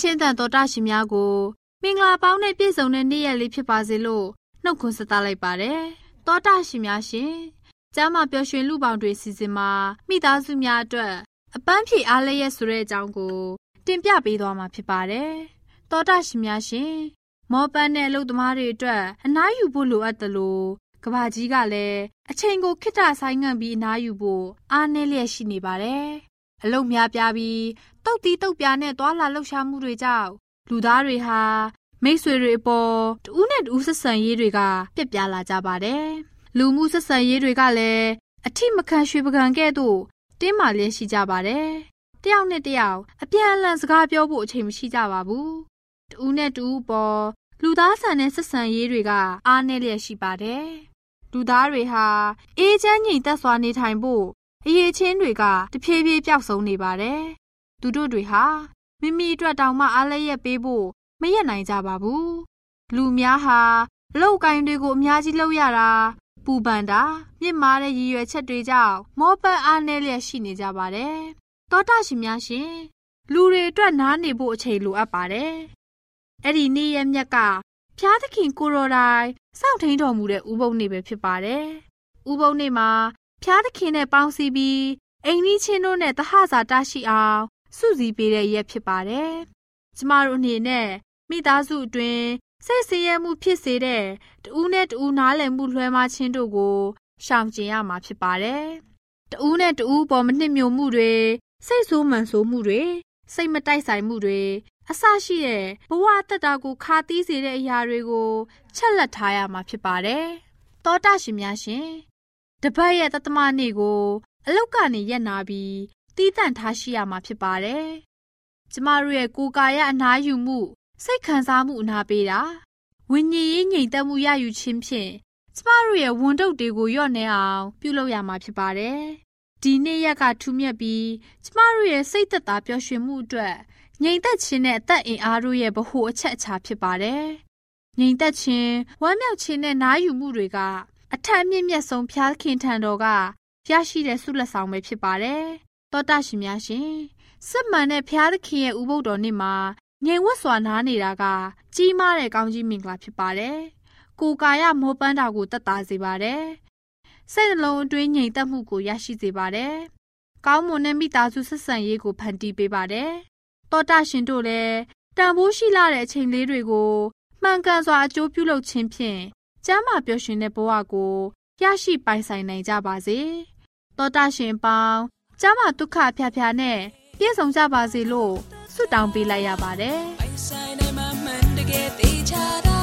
ခြင်းတန်တော်တာရှင်များကိုမင်္ဂလာပေါင်းနဲ့ပြည့်စုံတဲ့နေ့ရက်လေးဖြစ်ပါစေလို့နှုတ်ခွန်းဆက်သလိုက်ပါတယ်။တောတာရှင်များရှင်ကျမ်းမာပျော်ရွှင်လူပေါင်းတွေစီစဉ်မှာမိသားစုများအတွက်အပန်းဖြေအားလည်းရဲ့ဆိုတဲ့အကြောင်းကိုတင်ပြပေးသွားမှာဖြစ်ပါတယ်။တောတာရှင်များရှင်မောပန်းတဲ့အလုပ်သမားတွေအတွက်အနားယူဖို့လိုအပ်တယ်လို့ကဘာကြီးကလည်းအချိန်ကိုခိတ္တဆိုင်ငံ့ပြီးအနားယူဖို့အားနည်းလျက်ရှိနေပါတယ်။ အလုပ်များပြားပြီးတုတ်တီးတုတ်ပြားနဲ့သွာလာလှုပ်ရှားမှုတွေကြောင့်လူသားတွေဟာမိတ်ဆွေတွေအပေါ်တူးနဲ့တူးဆက်ဆံရေးတွေကပြက်ပြားလာကြပါတယ်။လူမှုဆက်ဆံရေးတွေကလည်းအထိမခံရွှေပကံကဲ့သို့တင်းမာလျက်ရှိကြပါတယ်။တယောက်နဲ့တယောက်အပြန်အလှန်စကားပြောဖို့အချိန်မရှိကြပါဘူး။တူးနဲ့တူးပေါ်လူသားဆန်တဲ့ဆက်ဆံရေးတွေကအားနည်းလျက်ရှိပါတယ်။လူသားတွေဟာအေးချမ်းငြိမ်သက်စွာနေထိုင်ဖို့ အရေးချင်းတွေကတဖြည်းဖြည်းပျောက်ဆုံးနေပါတယ်။သူတို့တွေဟာမိမိအတွက်တောင်မှအားလည်းရက်ပေးဖို့မရက်နိုင်ကြပါဘူး။လူများဟာအလောက်ကိုင်းတွေကိုအများကြီးလုပ်ရတာပူပန်တာမြင့်မားတဲ့ရည်ရွယ်ချက်တွေကြောင့်မောပန်းအားနည်းလျက်ရှိနေကြပါတယ်။သောတာရှင်များရှင်လူတွေအတွက်နားနေဖို့အချိန်လိုအပ်ပါတယ်။အဲ့ဒီနေ့ရက်မြက်ကဖျားသခင်ကိုရိုတိုင်းစောင့်ထိန်တော်မူတဲ့ဥပုံနေ့ပဲဖြစ်ပါတယ်။ဥပုံနေ့မှာ ဖျားသခင်နဲ့ပေါင်းစည်းပြီးအိမ်နီးချင်းတို့နဲ့တဟဇာတရှိအောင်စုစည်းပေးတဲ့ရက်ဖြစ်ပါတယ်။ကျမတို့အနေနဲ့မိသားစုအတွင်းစိတ်ဆင်းရဲမှုဖြစ်စေတဲ့တူးနဲ့တူးနားလည်မှုလွှဲမခြင်းတို့ကိုရှောင်ကျဉ်ရမှာဖြစ်ပါတယ်။တူးနဲ့တူးပေါ်မနှစ်မြို့မှုတွေစိတ်ဆိုးမှန်ဆိုးမှုတွေစိတ်မတိုက်ဆိုင်မှုတွေအဆရှိတဲ့ဘဝအတ္တကိုခါသီးစေတဲ့အရာတွေကိုချက်လက်ထားရမှာဖြစ်ပါတယ်။သောတာရှင်များရှင် တပတ်ရဲ့တသမနေ့ကို အလောက်ကနေရက်နာပြီးတီးတန့်ထားရှိရမှာဖြစ်ပါတယ်။ကျမတို့ရဲ့ကိုယ်ကာယအနားယူမှု စိတ်ခံစားမှုအနာပေးတာဝိညာဉ်ရေးငြိမ်သက်မှုရယူခြင်းဖြင့်ကျမတို့ရဲ့ဝန်တုပ်တွေကိုလျော့နေအောင် ပြုလုပ်ရမှာဖြစ်ပါတယ်။ဒီနေ့ရက်ကထူးမြတ်ပြီးကျမတို့ရဲ့စိတ်သက်သာပျော်ရွှင်မှုအတွက်ငြိမ်သက်ခြင်းနဲ့အသက်အင်အားတို့ရဲ့ဗဟိုအချက်အချာဖြစ်ပါတယ်။ငြိမ်သက်ခြင်းဝမ်းမြောက်ခြင်းနဲ့နားယူမှုတွေက အထက်အမြင့်မြတ်ဆုံးဖျားခင်ထံတော်ကရရှိတဲ့ဆုလက်ဆောင်ပဲဖြစ်ပါတယ်။တောတာရှင်များရှင်စစ်မှန်တဲ့ဖျားသခင်ရဲ့ဥပုဒ်တော်နေ့မှာငြိမ်ဝတ်စွာနားနေတာက ကြီးမားတဲ့ကောင်းကြီးမင်္ဂလာဖြစ်ပါတယ်။ကိုယ်ကာယမောပန်းတာကိုတက်တာစေပါတယ်။စိတ်နှလုံးအတွင်းငြိမ်သက်မှုကိုရရှိစေပါတယ်။ကောင်းမွန်တဲ့မိသားစုဆက်ဆံရေးကိုဖန်တီးပေးပါတယ်။တောတာရှင်တို့လည်းတန်ဖိုးရှိလာတဲ့အချိန်လေးတွေကိုမှန်ကန်စွာအကျိုးပြုလုပ်ခြင်းဖြင့် ကျမ်းမာပျော်ရွှင်တဲ့ဘဝကိုရရှိပိုင်ဆိုင်နိုင်ကြပါစေ။တောတာရှင်ပေါင်းကျမ်းမာဒုက္ခဖျားဖျားနဲ့ပြည့်စုံကြပါစေလို့ဆုတောင်းပေးလိုက်ရပါတယ်။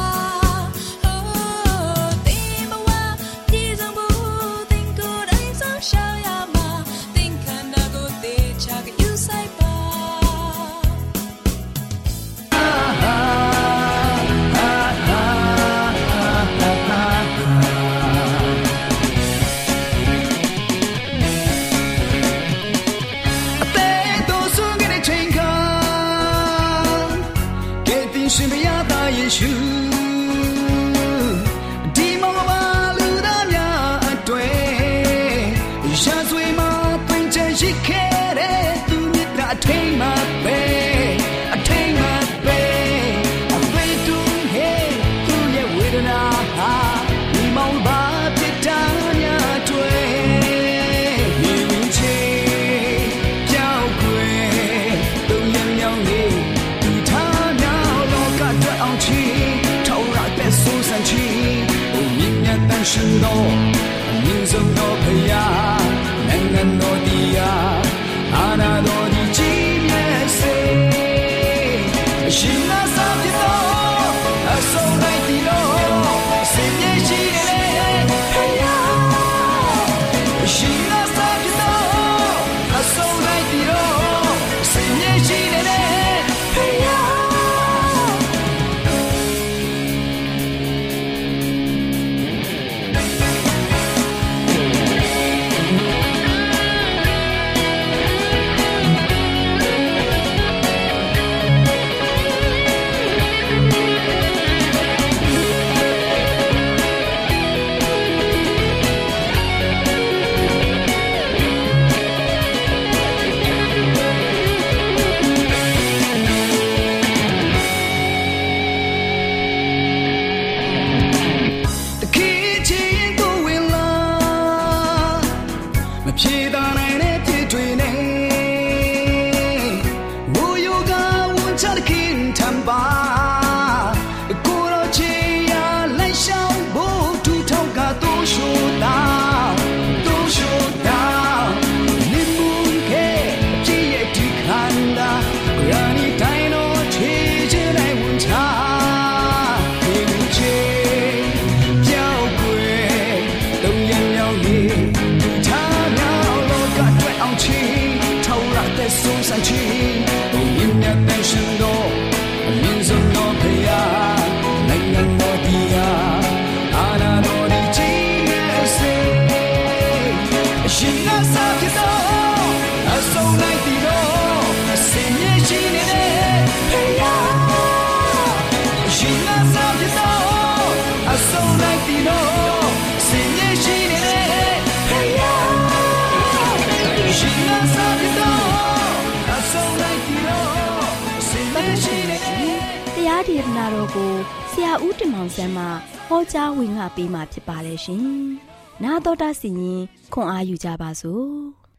တော်ကိုဆရာဦးတင်မောင်ဆန်းမှဟောကြားဝင်ငါပေးมาဖြစ်ပါတယ်ရှင်။နာတော်တာစီရင်ခွန်အားယူကြပါစို့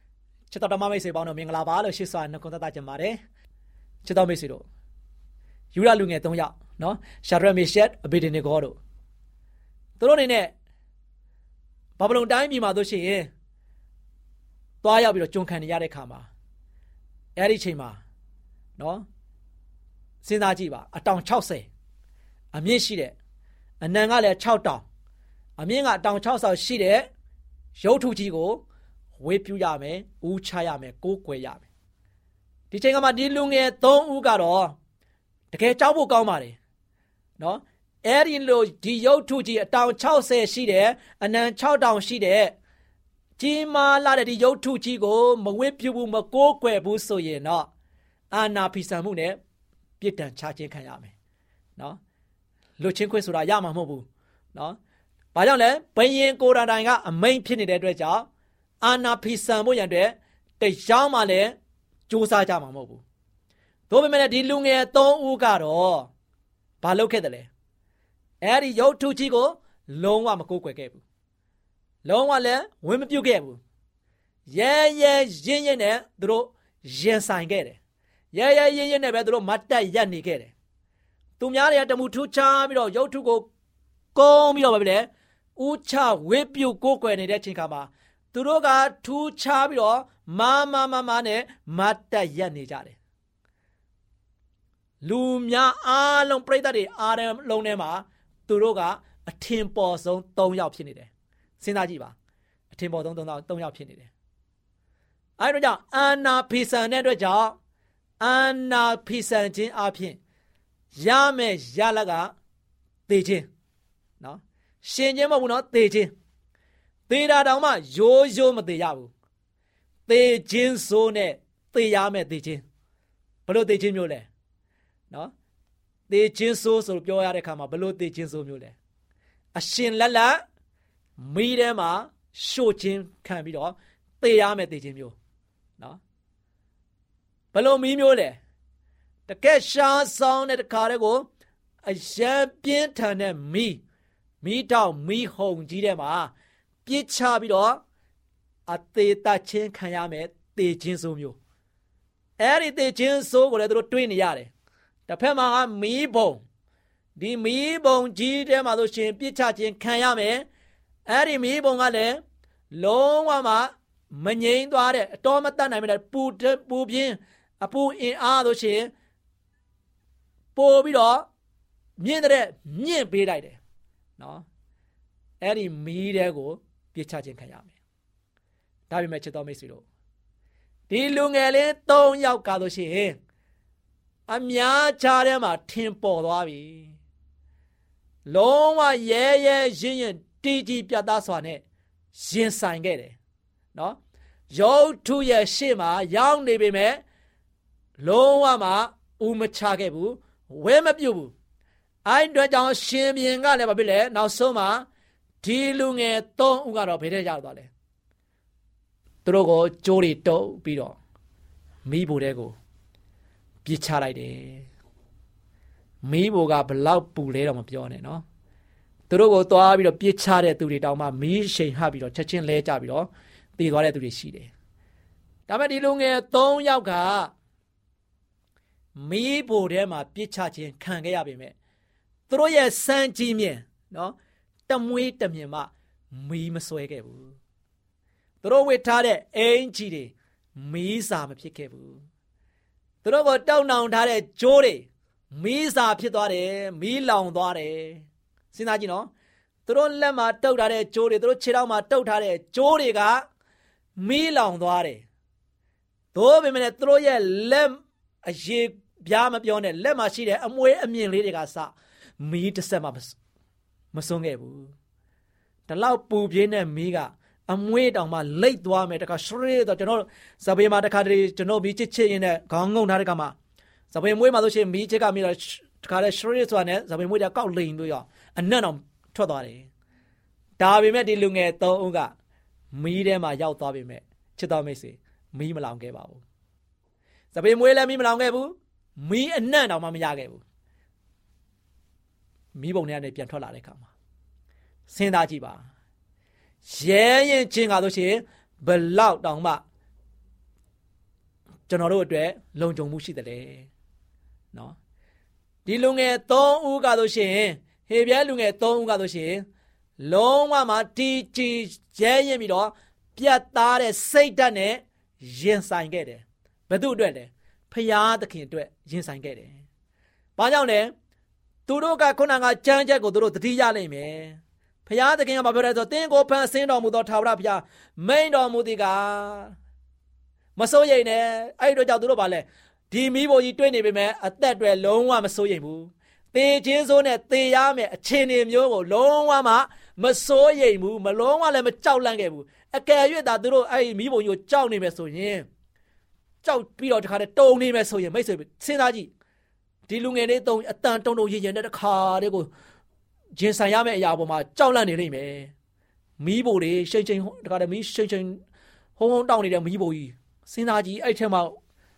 ။ချစ်တော်ဓမ္မမိတ်ဆွေပေါင်းတို့မင်္ဂလာပါလို့ရှေ့စွာနှုတ်ခွန်းသက်ကြပါတယ်ချစ်တော်မိတ်ဆွေတို့ယူရလူငယ်၃ယောက်နော်ရှာဒရက်မီရှက်အဘေဒနီဂေါတို့သူတို့အနေနဲ့ဘာဗလုန်တိုင်းပြည်မှာတို့ရှိရင်သွားရောက်ပြီးတော့ကျွန်ခံနေရတဲ့ခါမှာအဲ့ဒီချိန်မှာနော်စဉ်းစားကြည့်ပါအတောင်60 အမြင့်ရှိတဲ့အနံကလည်း6တောင်အမြင့်ကအတောင်60ရှိတဲ့ရုပ်ထုကြီးကိုဝေးပြူရမယ်၊ဦးချရမယ်၊ကိုးကွယ်ရမယ်။ဒီချိန်ကမှဒီလူငယ်၃ဦးကတော့တကယ်ကြောက်ဖို့ကောင်းပါတယ်။နော်။အဲဒီလိုဒီရုပ်ထုကြီးအတောင်60ရှိတယ်အနံ6တောင်ရှိတယ်ကြီးမားလာတဲ့ဒီရုပ်ထုကြီးကိုမဝေးပြူဘူးမကိုးကွယ်ဘူးဆိုရင်တော့အာနာဖီဆန်မှုနဲ့ပြစ်ဒဏ်ချခြင်းခံရမယ်။နော်။ လွတ်ချင်းခွင့်ဆိုတာရမှာမဟုတ်ဘူး။နော်။ဘာကြောင့်လဲဘယင်ကိုရတိုင်ကအမိန်ဖြစ်နေတဲ့အတွက်ကြောင့်အာနာဖီဆန်ဖို့ရန်အတွက်တရားမှလည်းစူးစမ်းကြမှာမဟုတ်ဘူး။ဒါပေမဲ့ဒီလူငယ်၃ဦးကတော့ဘာလုပ်ခဲ့တယ်လဲ။အဲဒီရုပ်ထုကြီးကို လုံးဝမကိုးကွယ်ခဲ့ဘူး။လုံးဝလည်းဝင်မပြုတ်ခဲ့ဘူး။ရဲရဲရင်းရင်းနဲ့သူတို့ရင်ဆိုင်ခဲ့တယ်။ရဲရဲရင်းရင်းနဲ့ပဲသူတို့မတ်တက်ရက်နေခဲ့တယ်။ သူများတွေကတမှုထူးခြားပြီးတော့ရုပ်ထုကိုကုန်းပြီးတော့ပဲလေဥချဝေးပြုတ်ကိုးကွယ်နေတဲ့ချိန်ခါမှာသူတို့ကထူးခြားပြီးတော့မာမာမာမာနဲ့မတ်တက်ရက်နေကြတယ်လူများအားလုံးပြိတ္တတွေအားလုံးထဲမှာသူတို့ကအထင်ပေါ်ဆုံး၃ယောက်ဖြစ်နေတယ်စဉ်းစားကြည့်ပါအထင်ပေါ်ဆုံး၃ယောက်၃ယောက်ဖြစ်နေတယ်အဲဒါကြောင့်အာနာဖီဆန်တဲ့အတွက်ကြောင့်အာနာဖီဆန်ခြင်းအပြင် ရမယ်ရလကသေခြင်းနော်ရှင်ခြင်းမဟုတ်ဘူးနော်သေခြင်းသေတာတောင်မှရိုးရိုးမသေးရဘူးသေခြင်းစိုးနဲ့သေရမယ်သေခြင်းဘလို့သေခြင်းမျိုးလဲနော်သေခြင်းစိုးဆိုပြောရတဲ့ခါမှာဘလို့သေခြင်းစိုးမျိုးလဲအရှင်လက်လက်မိထဲမှာရှို့ခြင်းခံပြီးတော့သေရမယ်သေခြင်းမျိုးနော်ဘလို့မီးမျိုးလဲ တကက်ရှားဆောင်တဲ့တခါတည်းကိုအရန်ပြင်းထန်တဲ့မီးမီးတောက်မီးဟုန်ကြီးတဲ့မှာပြစ်ချပြီးတော့အသေးတချင်းခံရမယ်တေခြင်းဆိုမျိုးအဲ့ဒီတေခြင်းဆိုကိုလည်းသူတို့တွေးနေရတယ်တစ်ဖက်မှာကမီးဘုံဒီမီးဘုံကြီးထဲမှာဆိုရှင်ပြစ်ချခြင်းခံရမယ်အဲ့ဒီမီးပုံကလည်းလုံးဝမှမငြိမ်းသွားတဲ့အတော်မတတ်နိုင်မဲ့ပူပူပြင်းအပူအင်အားဆိုရှင် ပို့ပြီးတော့မြင့်တဲ့မြင့်ပေးလိုက်တယ်နော်အဲ့ဒီမီးတဲ့ကိုပြစ်ချခြင်းခံရမယ်ဒါပေမဲ့ချစ်တော်မိတ်ဆွေတို့ဒီလူငယ်လေး၃ယောက်ကဆိုရှင်အများကြားထဲမှာထင်ပေါ်သွားပြီလုံးဝရဲရဲရင့်ရင့်တီတီပြတ်သားစွာနဲ့ရင်ဆိုင်ခဲ့တယ်နော်ရုပ်ထုရဲ့ရှေ့မှာရောက်နေပေမဲ့လုံးဝမှဥမချခဲ့ဘူး ဝဲမပြုတ်ဘူးအဲ့အတွက်ကြောင့်ရှင်ဘင်ကလည်းဘာဖြစ်လဲနောက်ဆုံးမှာဒီလူငယ်၃ဦးကတော့ဘယ်ထဲရောက်သွားလဲသူတို့ကိုကြိုးတွေတုပ်ပြီးတော့မိဖို့တဲ့ကိုပြစ်ချလိုက်တယ်မီးဘိုကဘလောက်ပူလဲတော့မပြောနဲ့နော်သူတို့ကိုသွားပြီးတော့ပြစ်ချတဲ့သူတွေတောင်မှမီးရှိန်ဟပ်ပြီးတော့ချက်ချင်းလဲကြပြီးတော့တည်သွားတဲ့သူတွေရှိတယ်ဒါပေမဲ့ဒီလူငယ်၃ယောက်က မီးဘိုထဲမှာပြစ်ချခြင်းခံခဲ့ရပေမဲ့သူတို့ရဲ့စံကြီးမြင်နော်တမွေးတမြင်မှမီးမဆွဲခဲ့ဘူးသူတို့ဝစ်ထားတဲ့အင်ကြီးတွေမီးစာမဖြစ်ခဲ့ဘူးသူတို့ကတောက်နောင်ထားတဲ့ကြိုးတွေမီးစာဖြစ်သွားတယ်မီးလောင်သွားတယ်စဉ်းစားကြည့်နော်သူတို့လက်မှာတုတ်ထားတဲ့ကြိုးတွေသူတို့ခြေထောက်မှာတုတ်ထားတဲ့ကြိုးတွေကမီးလောင်သွားတယ်သို့ပေမဲ့သူတို့ရဲ့လက်အရေး ပြားမပြောနဲ့လက်မှာရှိတဲ့အမွေးအမြင့်လေးတွေကစမီးတစ်ဆက်မှမဆုံးခဲ့ဘူးဒီလောက်ပူပြင်းတဲ့မီးကအမွေးတောင်မှလိတ်သွားမယ်တခါရှရေးတော့ကျွန်တော်ဇပေမှာတခါတည်းကျွန်တော်မီးချစ်ချစ်ရင်းနဲ့ခေါင်းငုံထားတဲ့ကမှာဇပေမွေးမှာဆိုရှင်မီးချစ်ကမီးတော့တခါတည်းရှရေးဆိုတာနဲ့ဇပေမွေးကကောက်လိန်လို့ရောအနက်အောင်ထွက်သွားတယ်ဒါပေမဲ့ဒီလူငယ်သုံးဦးကမီးထဲမှာရောက်သွားပေမဲ့ချစ်တော်မိတ်ဆွေမီးမလောင်ခဲ့ပါဘူးဇပေမွေးလည်းမီးမလောင်ခဲ့ဘူး မီးအနက်တောင်မှမရခဲ့ဘူးမီးပုံထဲကနေပြန်ထွက်လာတဲ့အခါမှာစဉ်းစားကြည့်ပါရဲရင်ချင်းကားလို့ရှိရင်ဘလောက်တောင်မှကျွန်တော်တို့အတွက်လုံခြုံမှုရှိတယ်လေနော်ဒီလူငယ်၃ဦးကားလို့ရှိရင်ဟေပြဲလူငယ်၃ဦးကားလို့ရှိရင်လုံးဝမှတီတီရဲရင်ပြီးတော့ပြတ်သားတဲ့စိတ်ဓာတ်နဲ့ရင်ဆိုင်ခဲ့တယ်ဘယ်သူအတွက်လဲ ဖရာသခင်အတွက်ရင်ဆိုင်ခဲ့တယ်။ဘာကြောင့်လဲသူတို့ကခုနကကြမ်းချက်ကိုသူတို့တတိရလိမ့်မယ်ဖျားသခင်ကဘာပြောလဲဆိုတင်းကိုဖန်ဆင်းတော်မူသောထာဝရဘုရားမိန်တော်မူသည်ကမစိုးရိမ်နဲ့အဲ့တို့ကြောင့်သူတို့ဗာလဲဒီမိဘကြီးတွေ့နေပေမဲ့အသက်တွေလုံးဝမစိုးရိမ်ဘူးသေခြင်းစိုးနဲ့သေရမယ်အခြေအနေမျိုးကိုလုံးဝမှမစိုးရိမ်ဘူးမလုံးဝလည်းမကြောက်လန့်ခဲ့ဘူးအကယ်၍သာသူတို့အဲ့မိဘကြီးကိုကြောက်နေမယ်ဆိုရင် ကြောက်ပြီးတော့တခါတည်းတုံနေမယ်ဆိုရင်မိတ်ဆွေစဉ်းစားကြည့်ဒီလူငယ်လေးတုံအတန်တုံတုံရင်ရင်တဲ့တခါတည်းကိုဂျင်ဆိုင်ရမယ့်အရာပေါ်မှာကြောက်လန့်နေလိမ့်မယ်မီးဘိုတွေရှိန်ချိန်တခါတည်းမီးရှိန်ချိန်ဟုံးဟုံးတောင်းနေတဲ့မီးဘိုကြီးစဉ်းစားကြည့်အဲ့ထဲမှာ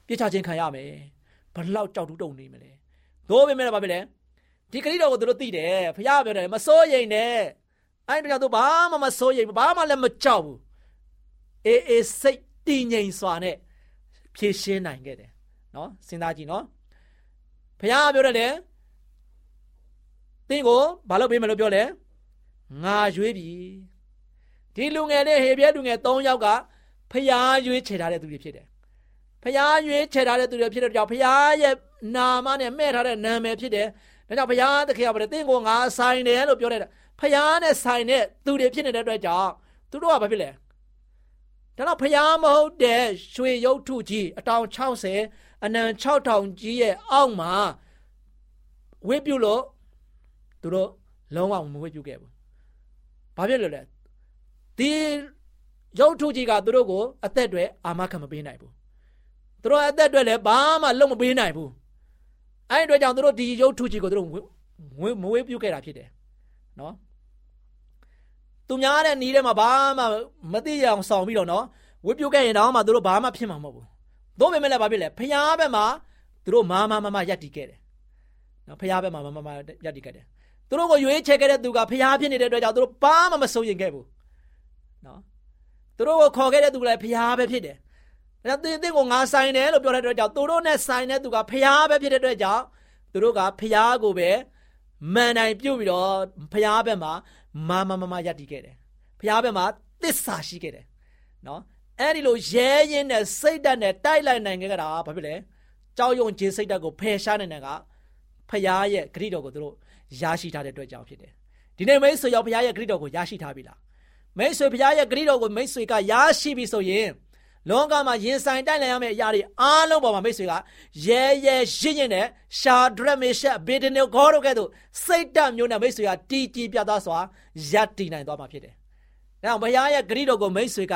ပြစ်ချခြင်းခံရမယ်ဘလောက်ကြောက်တူးတုံနေမလဲသို့ပေမဲ့ဘာဖြစ်လဲဒီကလေးတော်ကိုသူတို့သိတယ်ဖခင်ပြောတယ်မစိုးရိမ်နဲ့အဲ့ဒါကြောင့်သူဘာမှမစိုးရိမ်ဘာမှလည်းမကြောက်ဘူးအေးအေးစိတ်တည်ငြိမ်စွာနဲ့ ဖြည့်ရှင်းနိုင်ခဲ့တယ်နော်စဉ်းစားကြည့်နော်ဖခင်ပြောတယ်လေတင်းကိုဘာလုပ်ပေးမလို့ပြောလဲငါရွေးပြီဒီလူငယ်နဲ့ဟေပြဲလူငယ်၃ယောက်ကဖျားရွေးချေထားတဲ့သူတွေဖြစ်တယ်ဖျားရွေးချေထားတဲ့သူတွေဖြစ်တဲ့ကြောင့်ဖျားရဲ့နာမနဲ့မဲ့ထားတဲ့နာမည်ဖြစ်တယ်ဒါကြောင့်ဖျားသခင်ကပြောတယ်တင်းကိုငါဆိုင်တယ်လို့ပြောတယ်ဖျားနဲ့ဆိုင်တဲ့သူတွေဖြစ်နေတဲ့အတွက်ကြောင့်သူတို့ကဘာဖြစ်လဲ ဒါတော့ဖျားမဟုတ်တဲ့ရွှေရုပ်ထုကြီးအတောင်60အနံ6000ကြီးရဲ့အောက်မှာဝိပြုလို့သူတို့လုံးဝမဝေ့ပြုခဲ့ဘူး။ဘာဖြစ်လို့လဲ။ဒီရုပ်ထုကြီးကသူတို့ကိုအသက်တွေအာမခံမပေးနိုင်ဘူး။သူတို့အသက်တွေလည်းဘာမှလုံးမပေးနိုင်ဘူး။အဲ့ဒီအတွက်ကြောင့်သူတို့ဒီရုပ်ထုကြီးကိုသူတို့မဝေ့ပြုခဲ့တာဖြစ်တယ်။နော်။ သူများတဲ့နီးထဲမှာဘာမှမသိရအောင်ဆောင်ပြီးတော့နော်ဝေ့ပြုခဲ့ရင်တော့မှသူတို့ဘာမှဖြစ်မှာမဟုတ်ဘူး။သို့ပေမဲ့လည်းဘာဖြစ်လဲဖျားဘက်မှာသူတို့မာမမမရက်တီခဲ့တယ်။နော်ဖျားဘက်မှာမမမရက်တီခဲ့တယ်။သူတို့ကိုရွေးချယ်ခဲ့တဲ့သူကဖျားဖြစ်နေတဲ့အတွက်ကြောင့်သူတို့ဘာမှမစိုးရင်ခဲ့ဘူးနော်သူတို့ကိုခေါ်ခဲ့တဲ့သူလည်းဖျားပဲဖြစ်တယ်ဒါသင်သင်ကိုငါဆိုင်တယ်လို့ပြောတဲ့အတွက်ကြောင့်သူတို့နဲ့ဆိုင်တဲ့သူကဖျားပဲဖြစ်တဲ့အတွက်ကြောင့်သူတို့ကဖျားကိုပဲမန်တိုင်ပြုတ်ပြီးတော့ဖျားဘက်မှာ မာမမမယက်တည်ခဲ့တယ်ဘုရားဘက်မှာသစ္စာရှိခဲ့တယ်နော်အဲ့ဒီလိုရဲရင်နဲ့စိတ်ဓာတ်နဲ့တိုက်လိုက်နိုင်ခဲ့တာဘာဖြစ်လဲကြောက်ရွံ့ခြင်းစိတ်ဓာတ်ကိုဖယ်ရှားနိုင်တဲ့ကဖရားရဲ့ဂရိတော်ကိုသူတို့ရရှိထားတဲ့အတွက်ကြောင့်ဖြစ်တယ်ဒီနေ့မိတ်ဆွေရောက်ဖရားရဲ့ဂရိတော်ကိုရရှိထားပြီလားမိတ်ဆွေဖရားရဲ့ဂရိတော်ကိုမိတ်ဆွေကရရှိပြီဆိုရင် လောကမှာရင်ဆိုင်တိုက်နိုင်ရမယ့်အရာတွေအားလုံးပေါ်မှာမိတ်ဆွေကရဲရဲရင့်ရင့်နဲ့ရှာဒရက်မေရှက်ဘေဒနေဂေါတို့ကဲ့သို့စိတ်ဓာတ်မျိုးနဲ့မိတ်ဆွေကတီတီပြတ်သားစွာရပ်တည်နိုင်သွားမှာဖြစ်တယ်။ဒါကြောင့်ဘုရားရဲ့ဂရိတော်ကိုမိတ်ဆွေက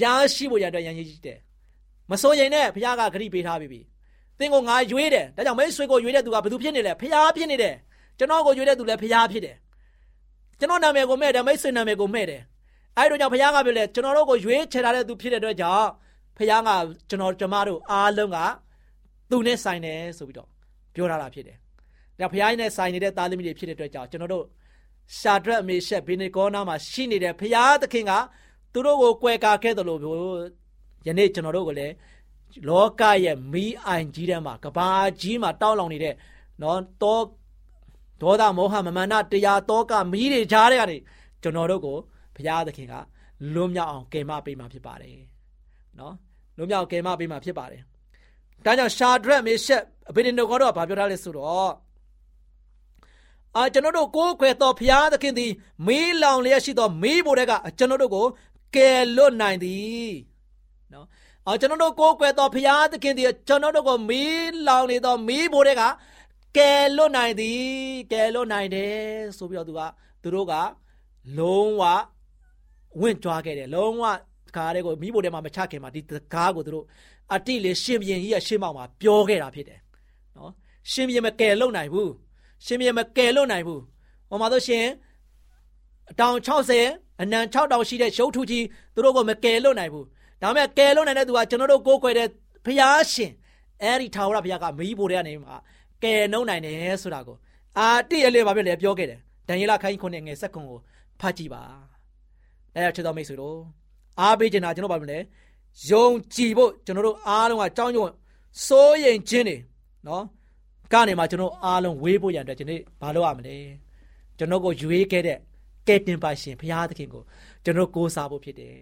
ရရှိဖို့ရတဲ့ရန်ရည်ကြီးတယ်။မစိုးရင်နဲ့ဘုရားကဂရိပေးထားပြီ။သင်ကိုငါရွေးတယ်။ဒါကြောင့်မိတ်ဆွေကိုရွေးတဲ့သူကဘယ်သူဖြစ်နေလဲ။ဘုရားဖြစ်နေတယ်။ကျွန်တော်ကိုရွေးတဲ့သူလည်းဘုရားဖြစ်တယ်။ကျွန်တော်နာမည်ကိုမဲ့တယ်မိတ်ဆွေနာမည်ကိုမဲ့တယ်။ အဲဒီတော့ကြောင့်ဘုရားကပြောလေကျွန်တော်တို့ကိုရွေးချယ်ထားတဲ့သူဖြစ်တဲ့အတွက်ကြောင့်ဖခင်ကကျွန်တော်ကျမတို့အားလုံးကသူနဲ့ဆိုင်တယ်ဆိုပြီးတော့ပြောထားတာဖြစ်တယ်။ဒါဖခင်နဲ့ဆိုင်နေတဲ့သားသမီးတွေဖြစ်တဲ့အတွက်ကြောင့်ကျွန်တော်တို့ရှာဒရက်အမေရှက်ဘေနေကောနာမှာရှိနေတဲ့ဖခင်သခင်ကသူတို့ကိုကွယ်ကာခဲ့တယ်လို့ယနေ့ကျွန်တော်တို့ကလည်းလောကရဲ့မီးအိုင်ကြီးထဲမှာကဘာကြီးမှာတောက်လောင်နေတဲ့နော်တောဒေါသမောဟမမနာတရားတောကမီးတွေကြားတဲ့ကနေကျွန်တော်တို့ကို ဘုရားသခင်ကလွတ်မြောက်အောင်ကယ်မပေးမှာဖြစ်ပါတယ်နော်လွတ်မြောက်ကယ်မပေးမှာဖြစ်ပါတယ်ဒါကြောင့်ရှာဒရက်မေရှက်အဘိဒင်တို့ကတော့ဗာပြောထားလဲဆိုတော့အာကျွန်တော်တို့ကိုးခွေတော်ဘုရားသခင်သည်မီးလောင်လျက်ရှိသောမီးဘိုတွေကကျွန်တော်တို့ကိုကယ်လွတ်နိုင်သည်နော်အာကျွန်တော်တို့ကိုးကွယ်တော်ဘုရားသခင်သည်ကျွန်တော်တို့ကိုမီးလောင်နေသောမီးဘိုတွေကကယ်လွတ်နိုင်သည်ကယ်လွတ်နိုင်တယ်ဆိုပြီးတော့သူကသူတို့ကလုံးဝ ဝင့်ကြွားခဲ့တယ်လုံးဝကားတွေကိုမိဖို့ထဲမှာမချခင်မှာဒီကားကိုသူတို့အတိလေရှင်ဘရင်ကြီးရဲ့ရှေ့မောက်မှာပြောခဲ့တာဖြစ်တယ်နော်ရှင်ဘရင်မကယ်လွတ်နိုင်ဘူးရှင်ဘရင်မကယ်လွတ်နိုင်ဘူးဟောမှာဆိုရှင်အတောင်60အနံ6တောင်ရှိတဲ့ရုပ်ထုကြီးသူတို့ကိုမကယ်လွတ်နိုင်ဘူးဒါပေမဲ့ကယ်လွတ်နိုင်တဲ့သူကကျွန်တော်တို့ကိုးကွယ်တဲ့ဖျားရှင်အဲ့ဒီထာဝရဘုရားကမီးဖို့ထဲကနေမှာကယ်နှုံးနိုင်တယ်ဆိုတာကိုအာတိအလေးပါပဲလေပြောခဲ့တယ်ဒံယေလခိုင်းခွန်းနဲ့ငယ်ဆက်ခွန်ကိုဖတ်ကြည့်ပါ အဲ့ဒါချစ်တော်မိတ်ဆွေတို့အားပေးချင်တာကျွန်တော်ဘာလို့လဲယုံကြည်ဖို့ကျွန်တော်တို့အားလုံးကကြောင်းကြုံစိုးရင်ခြင်းနေနော်ကနေမှကျွန်တော်အားလုံးဝေးဖို့ရန်အတွက်ကျွန်တော်ဘာလုပ်ရမလဲကျွန်တော်ကိုရွေးခဲ့တဲ့ကဲတင်ပါရှင်ဘုရားသခင်ကိုကျွန်တော်ကိုးစားဖို့ဖြစ်တယ်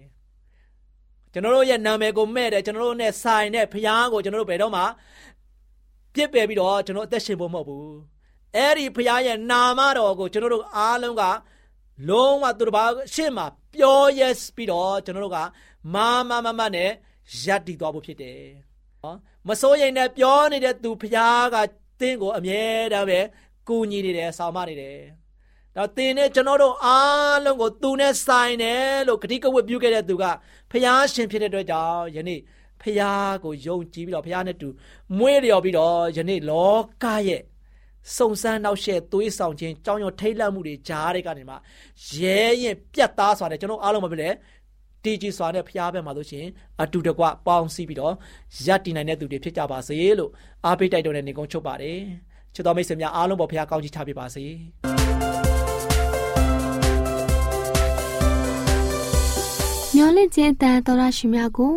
ကျွန်တော်တို့ရဲ့နာမည်ကိုမဲ့တယ်ကျွန်တော်တို့နဲ့ဆိုင်တဲ့ဘုရားကိုကျွန်တော်တို့ဘယ်တော့မှပြစ်ပယ်ပြီးတော့ကျွန်တော်အသက်ရှင်ဖို့မဟုတ်ဘူးအဲ့ဒီဘုရားရဲ့နာမတော်ကိုကျွန်တော်တို့အားလုံးက လုံးဝသူတို့ဘာရှေ့မှာပြော yes ပြီးတော့ကျွန်တော်တို့ကမာမမမနဲ့ရပ်တည်သွားဖို့ဖြစ်တယ်နော်မစိုးရိမ်နဲ့ပြောနေတဲ့သူဖရားကတင်းကိုအမြဲတမ်းပဲကူညီနေတယ်ဆောင်မနေတယ်ဒါတင်းနဲ့ကျွန်တော်တို့အားလုံးကိုသူနဲ့ဆိုင်တယ်လို့ဂတိကဝတ်ပြုခဲ့တဲ့သူကဖရားရှင်ဖြစ်တဲ့အတွက်ကြောင့်ယနေ့ဖရားကိုယုံကြည်ပြီးတော့ဖရားနဲ့တူမွေးလျော်ပြီးတော့ယနေ့လောကရဲ့ စုံစမ်းနောက်ရှက်သွေးဆောင်ခြင်းကြောင်းရောထိတ်လန့်မှုတွေကြားတဲ့ကနေမှရဲရင်ပြတ်သားစွာနဲ့ကျွန်တော်အားလုံးမပြလဲတီကြီးစွာနဲ့ဖျားဘက်မှာလို့ရှင်အတူတကွပေါင်းစည်းပြီးတော့ရပ်တည်နိုင်တဲ့သူတွေဖြစ်ကြပါစေလို့အားပေးတိုက်တွန်းတဲ့နေကုန်းချုပ်ပါတယ်ချစ်တော်မိတ်ဆွေများအားလုံးပေါ်ဖျားကောင်းချီးချပေးပါစေမျော်လင့်ခြင်းအတန်တော်ရရှိများကို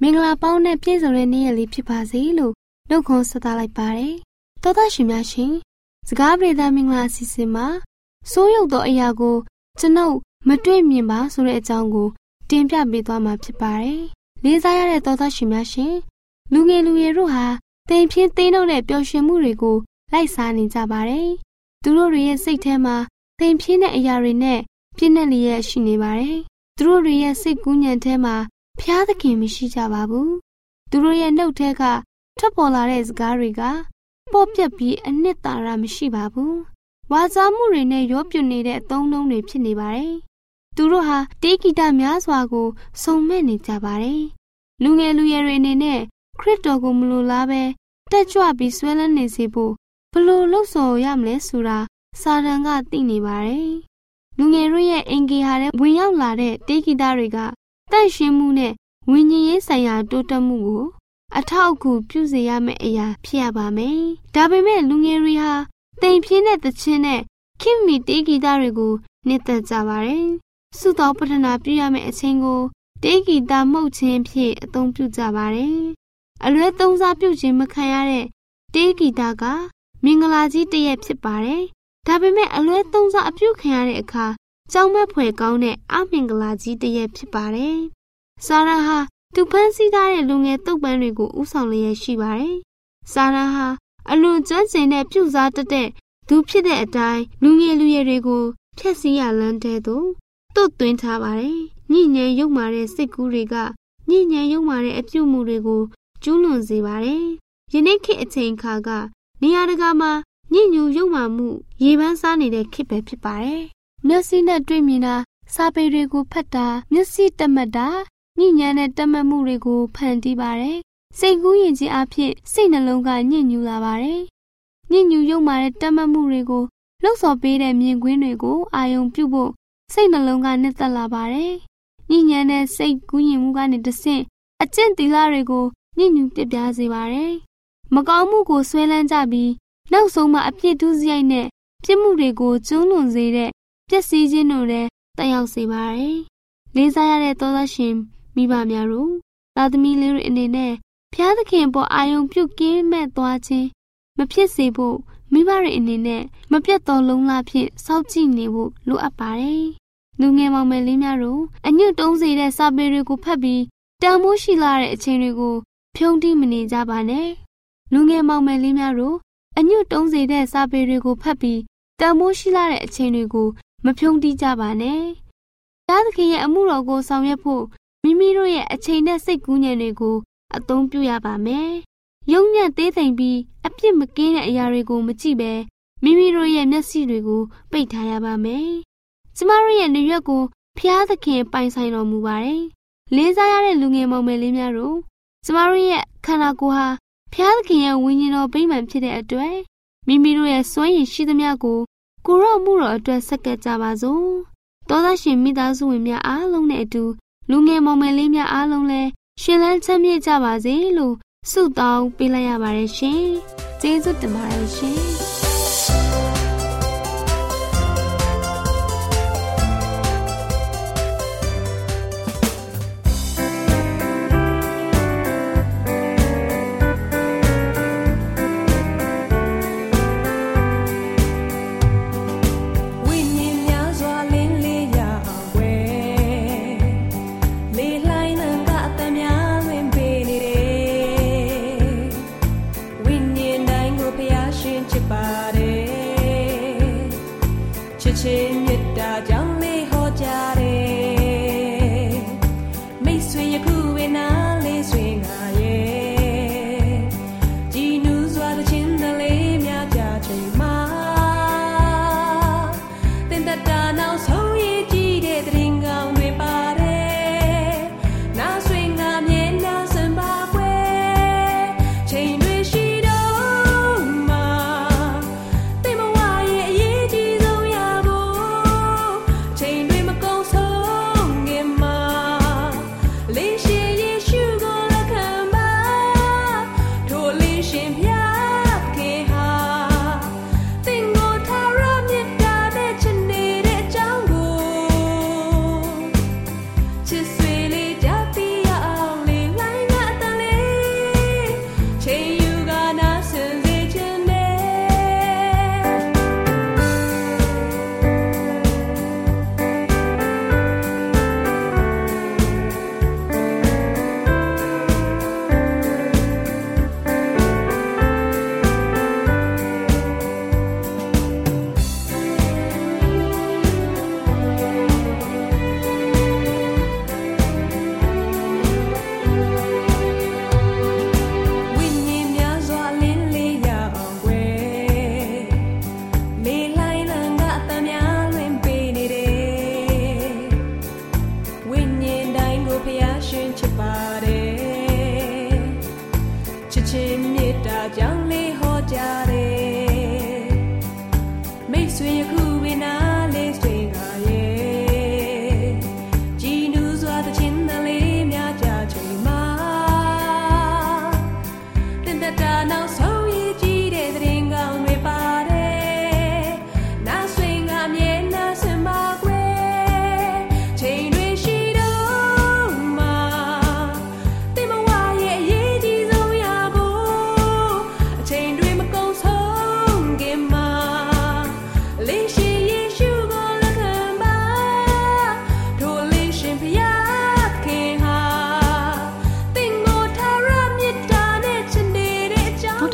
မင်္ဂလာပေါင်းနဲ့ပြည့်စုံတဲ့နေ့ရက်လေးဖြစ်ပါစေလို့နှုတ်ခွန်းဆက်သလိုက်ပါတယ် တော်သားရှင်များရှင်စကားပြေသာမင်္ဂလာအစီအစဉ်မှာစိုးရုပ်သောအရာကိုကျွန်ုပ်မတွေ့မြင်ပါဆိုတဲ့အကြောင်းကို တင်ပြပေးသွားမှာဖြစ်ပါတယ်။လေးစားရတဲ့တော်သားရှင်များရှင်လူငယ်လူရွယ်တို့ဟာတိမ်ပြင်းသိမ်းတော့တဲ့ပျော်ရွှင်မှုတွေကိုလိုက်စားနေကြပါတယ်။သူတို့တွေရဲ့စိတ်ထဲမှာတိမ်ပြင်းတဲ့အရာတွေနဲ့ပြည့်နေလျက်ရှိနေပါတယ်။သူတို့တွေရဲ့စိတ်ကူးညံထဲမှာဖျားသခင်မရှိကြပါဘူး။သူတို့ရဲ့နှုတ်ထဲကထွက်ပေါ်လာတဲ့စကားတွေက ပေါ့ပြက်ပြီးအနှစ်သာရမရှိပါဘူး။ဝါစားမှုတွေနဲ့ရောပြွနေတဲ့အသုံးနှုန်းတွေဖြစ်နေပါတယ်။သူတို့ဟာတေးဂီတများစွာကိုစုံမဲ့နေကြပါတယ်။လူငယ်လူရွယ်တွေအနေနဲ့ခရစ်တော်ကိုမလိုလားပဲတက်ကြွပြီးဆွဲလန်းနေစေဖို့ဘလို့လှုပ်ဆော်ရမလဲဆိုတာစာတန်ကသိနေပါတယ်။လူငယ်တို့ရဲ့အင်ဂေဟာတဲ့ဝင်ရောက်လာတဲ့တေးဂီတတွေကတန့်ရှင်းမှုနဲ့ဝิญဉ်ရေးဆိုင်ရာတိုးတက်မှုကို အထောက်အကူပြုစေရမယ့်အရာဖြစ်ရပါမယ်။ဒါပေမဲ့လူငယ်တွေဟာတိမ်ပြင်းတဲ့သချင်းနဲ့ခင်မီတေးဂီတတွေကိုနှစ်သက်ကြပါတယ်။စုတော်ပထနာပြုရမယ့်အချိန်ကိုတေးဂီတမှုတ်ခြင်းဖြင့်အသုံးပြုကြပါတယ်။အလွဲသုံးစားပြုခြင်းမခံရတဲ့တေးဂီတကမင်္ဂလာကြီးတရက်ဖြစ်ပါတယ်။ဒါပေမဲ့အလွဲသုံးစားအပြုခံရတဲ့အခါကြောင်းမက်ဖွယ်ကောင်းတဲ့အမင်္ဂလာကြီးတစ်ရက်ဖြစ်ပါတယ်။စာရာဟာ သူဖန်ဆီးထားတဲ့လူငယ်တုတ်ပန်းတွေကိုဥဆောင်လျက်ရှိပါတယ်။စာရာဟာအလွန်ကျွမ်းကျင်တဲ့ပြုစားတတ်တဲ့သူဖြစ်တဲ့အတိုင်းလူငယ်လူရွယ်တွေကိုဖျက်ဆီးရလန်းတဲ့သူတွတ်သွင်းထားပါတယ်။ညဉ့်ဉန်းရုပ်မာတဲ့စိတ်ကူးတွေကညဉ့်ဉန်းရုပ်မာတဲ့အပြုတ်မှုတွေကိုကျူးလွန်စေပါတယ်။ယနေ့ခေတ်အချိန်အခါကနေရာတကာမှာညဉ့်ညူရုပ်မာမှုရေပန်းစားနေတဲ့ခေတ်ပဲဖြစ်ပါတယ်။မျက်စိနဲ့တွေ့မြင်တာစာပေတွေကိုဖတ်တာမျက်စိတမတ်တာ ညဉ့်ညမ်းတဲ့တမတ်မှုတွေကို ဖန်တီးပါတယ်။စိတ်ကူးရင်ချင်းအဖြစ်စိတ်နှလုံးကညဉ့်ညူလာပါတယ်။ညဉ့်ညူရုပ်မာတဲ့တမတ်မှုတွေကိုလှုပ်ဆော်ပေးတဲ့မြင်ကွင်းတွေကိုအာယုံပြုဖို့စိတ်နှလုံးကနှစ်သက်လာပါတယ်။ညဉ့်ညမ်းတဲ့စိတ်ကူးရင်မှုကနေတဆင့်အကျင့်သီလတွေကိုညဉ့်ညူပြပြစေပါတယ်။မကောင်းမှုကိုဆွဲလန်းကြပြီးနောက်ဆုံးမှအပြစ်ဒုစရိုက်နဲ့ပြစ်မှုတွေကိုကျူးလွန်စေတဲ့ပျက်စီးခြင်းတို့လည်းတက်ရောက်စေပါတယ်။လေးစားရတဲ့သောသားရှင် မိဘများတို့သာသမီလေးတွေအနေနဲ့ဖျားသခင်ပေါ်အာယုံပြုတ်ကင်းမဲ့သွားခြင်းမဖြစ်စေဖို့မိဘတွေအနေနဲ့မပြတ်တော်လုံးလားဖြင့်စောင့်ကြည့်နေဖို့လိုအပ်ပါတယ်။လူငယ်မောင်မယ်လေးများတို့အညွတ်တုံးစေတဲ့စာပေတွေကိုဖတ်ပြီးတန်မိုးရှိလာတဲ့အချိန်တွေကိုဖြုံးတိမနေကြပါနဲ့။လူငယ်မောင်မယ်လေးများတို့အညွတ်တုံးစေတဲ့စာပေတွေကိုဖတ်ပြီးတန်မိုးရှိလာတဲ့အချိန်တွေကိုမဖြုံးတိကြပါနဲ့။တားသခင်ရဲ့အမှုတော်ကိုဆောင်ရွက်ဖို့ မိမိတို့ရဲ့အချိန်နဲ့စိတ်ကူးညံတွေကိုအသုံးပြုရပါမယ်။ယုံညံ့သေးသိမ်ပြီးအပြစ်မကင်းတဲ့အရာတွေကိုမကြည့်ပဲမိမိတို့ရဲ့မျက်စိတွေကိုပိတ်ထားရပါမယ်။ကျမတို့ရဲ့နေရွက်ကိုဖျားသခင်ပိုင်ဆိုင်တော်မူပါတယ်။လေးစားရတဲ့လူငယ်မောင်မယ်လေးများတို့ကျမတို့ရဲ့ခန္ဓာကိုယ်ဟာဖျားသခင်ရဲ့ဝိညာဉ်တော်ဗိမာန်ဖြစ်တဲ့အတွက်မိမိတို့ရဲ့စွမ်းရည်ရှိသမျှကိုကိုရော့မှုတော်အတွက်ဆက်ကပ်ကြပါစို့။တောသားရှင်မိသားစုဝင်များအားလုံးနဲ့အတူ လူငယ်မောင်မယ်လေးများအားလုံးလည်းရှင်လန်းချမ်းမြေ့ကြပါစေလို့ဆုတောင်းပေးလိုက်ရပါတယ်ရှင်။ကျေးဇူးတင်ပါတယ်ရှင်။။